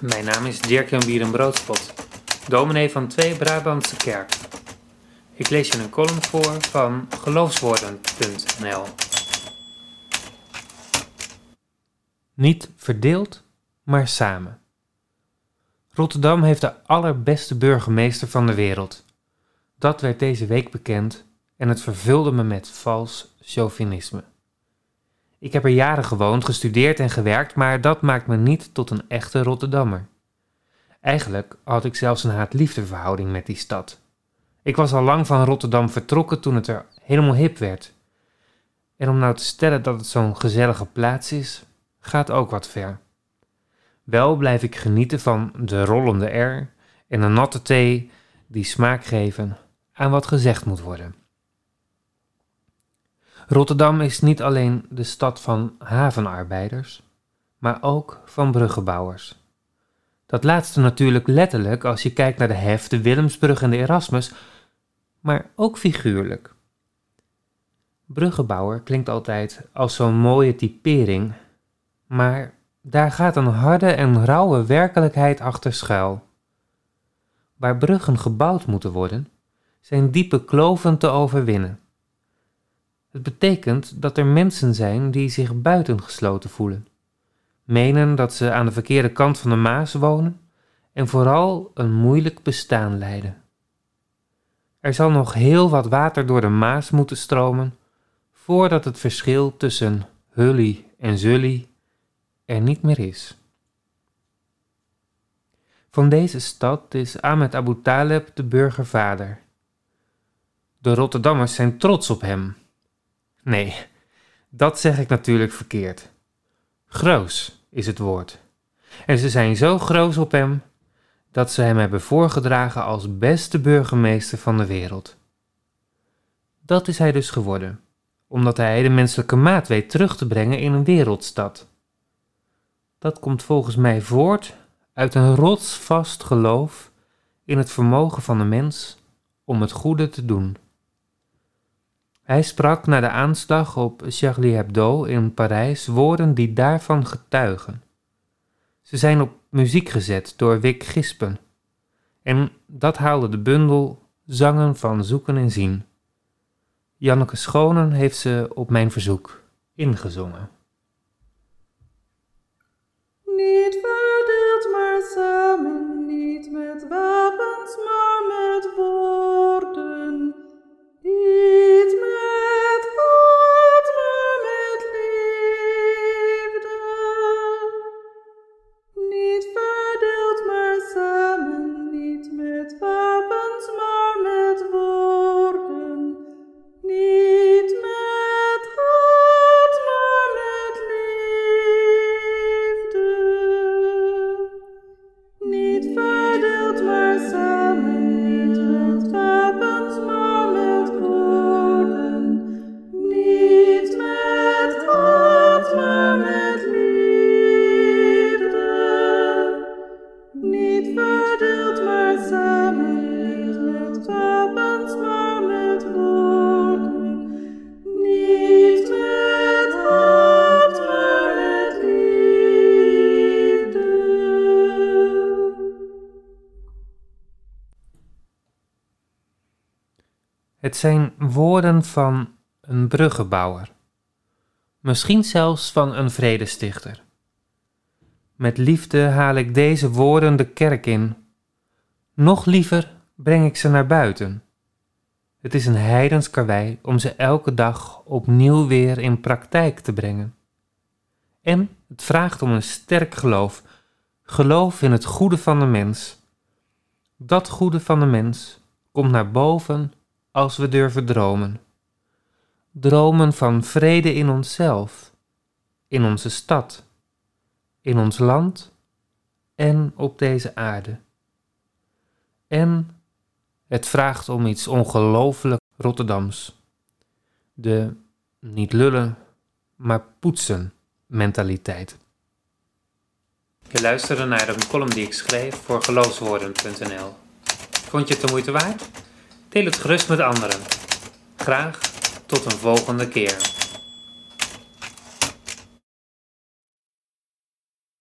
Mijn naam is Dirk-Jan Bierenbroodspot, dominee van Twee Brabantse Kerk. Ik lees je een column voor van geloofswoorden.nl. Niet verdeeld, maar samen. Rotterdam heeft de allerbeste burgemeester van de wereld. Dat werd deze week bekend en het vervulde me met vals chauvinisme. Ik heb er jaren gewoond, gestudeerd en gewerkt, maar dat maakt me niet tot een echte Rotterdammer. Eigenlijk had ik zelfs een haat-liefdeverhouding met die stad. Ik was al lang van Rotterdam vertrokken toen het er helemaal hip werd. En om nou te stellen dat het zo'n gezellige plaats is, gaat ook wat ver. Wel blijf ik genieten van de rollende R en een natte thee die smaak geven aan wat gezegd moet worden. Rotterdam is niet alleen de stad van havenarbeiders, maar ook van bruggenbouwers. Dat laatste natuurlijk letterlijk als je kijkt naar de Hef, de Willemsbrug en de Erasmus, maar ook figuurlijk. Bruggenbouwer klinkt altijd als zo'n mooie typering, maar daar gaat een harde en rauwe werkelijkheid achter schuil. Waar bruggen gebouwd moeten worden, zijn diepe kloven te overwinnen. Het betekent dat er mensen zijn die zich buitengesloten voelen, menen dat ze aan de verkeerde kant van de Maas wonen en vooral een moeilijk bestaan leiden. Er zal nog heel wat water door de Maas moeten stromen voordat het verschil tussen Hully en Zully er niet meer is. Van deze stad is Ahmed Abu Taleb de burgervader. De Rotterdammers zijn trots op hem Nee, dat zeg ik natuurlijk verkeerd. Groos is het woord. En ze zijn zo groos op hem dat ze hem hebben voorgedragen als beste burgemeester van de wereld. Dat is hij dus geworden, omdat hij de menselijke maat weet terug te brengen in een wereldstad. Dat komt volgens mij voort uit een rotsvast geloof in het vermogen van de mens om het goede te doen. Hij sprak na de aanslag op Charlie Hebdo in Parijs woorden die daarvan getuigen. Ze zijn op muziek gezet door Wick Gispen. En dat haalde de bundel Zangen van Zoeken en Zien. Janneke Schonen heeft ze op mijn verzoek ingezongen. Niet verdeeld, maar samen, niet met wapens, Niet verdeeld, Het zijn woorden van een bruggenbouwer, misschien zelfs van een vredestichter. Met liefde haal ik deze woorden de kerk in. Nog liever breng ik ze naar buiten. Het is een heidens karwei om ze elke dag opnieuw weer in praktijk te brengen. En het vraagt om een sterk geloof, geloof in het goede van de mens. Dat goede van de mens komt naar boven als we durven dromen. Dromen van vrede in onszelf, in onze stad, in ons land en op deze aarde. En het vraagt om iets ongelooflijk Rotterdams. De niet lullen, maar poetsen mentaliteit. Je luisterde naar een column die ik schreef voor geloofswoorden.nl. Vond je het de moeite waard? Deel het gerust met anderen. Graag tot een volgende keer.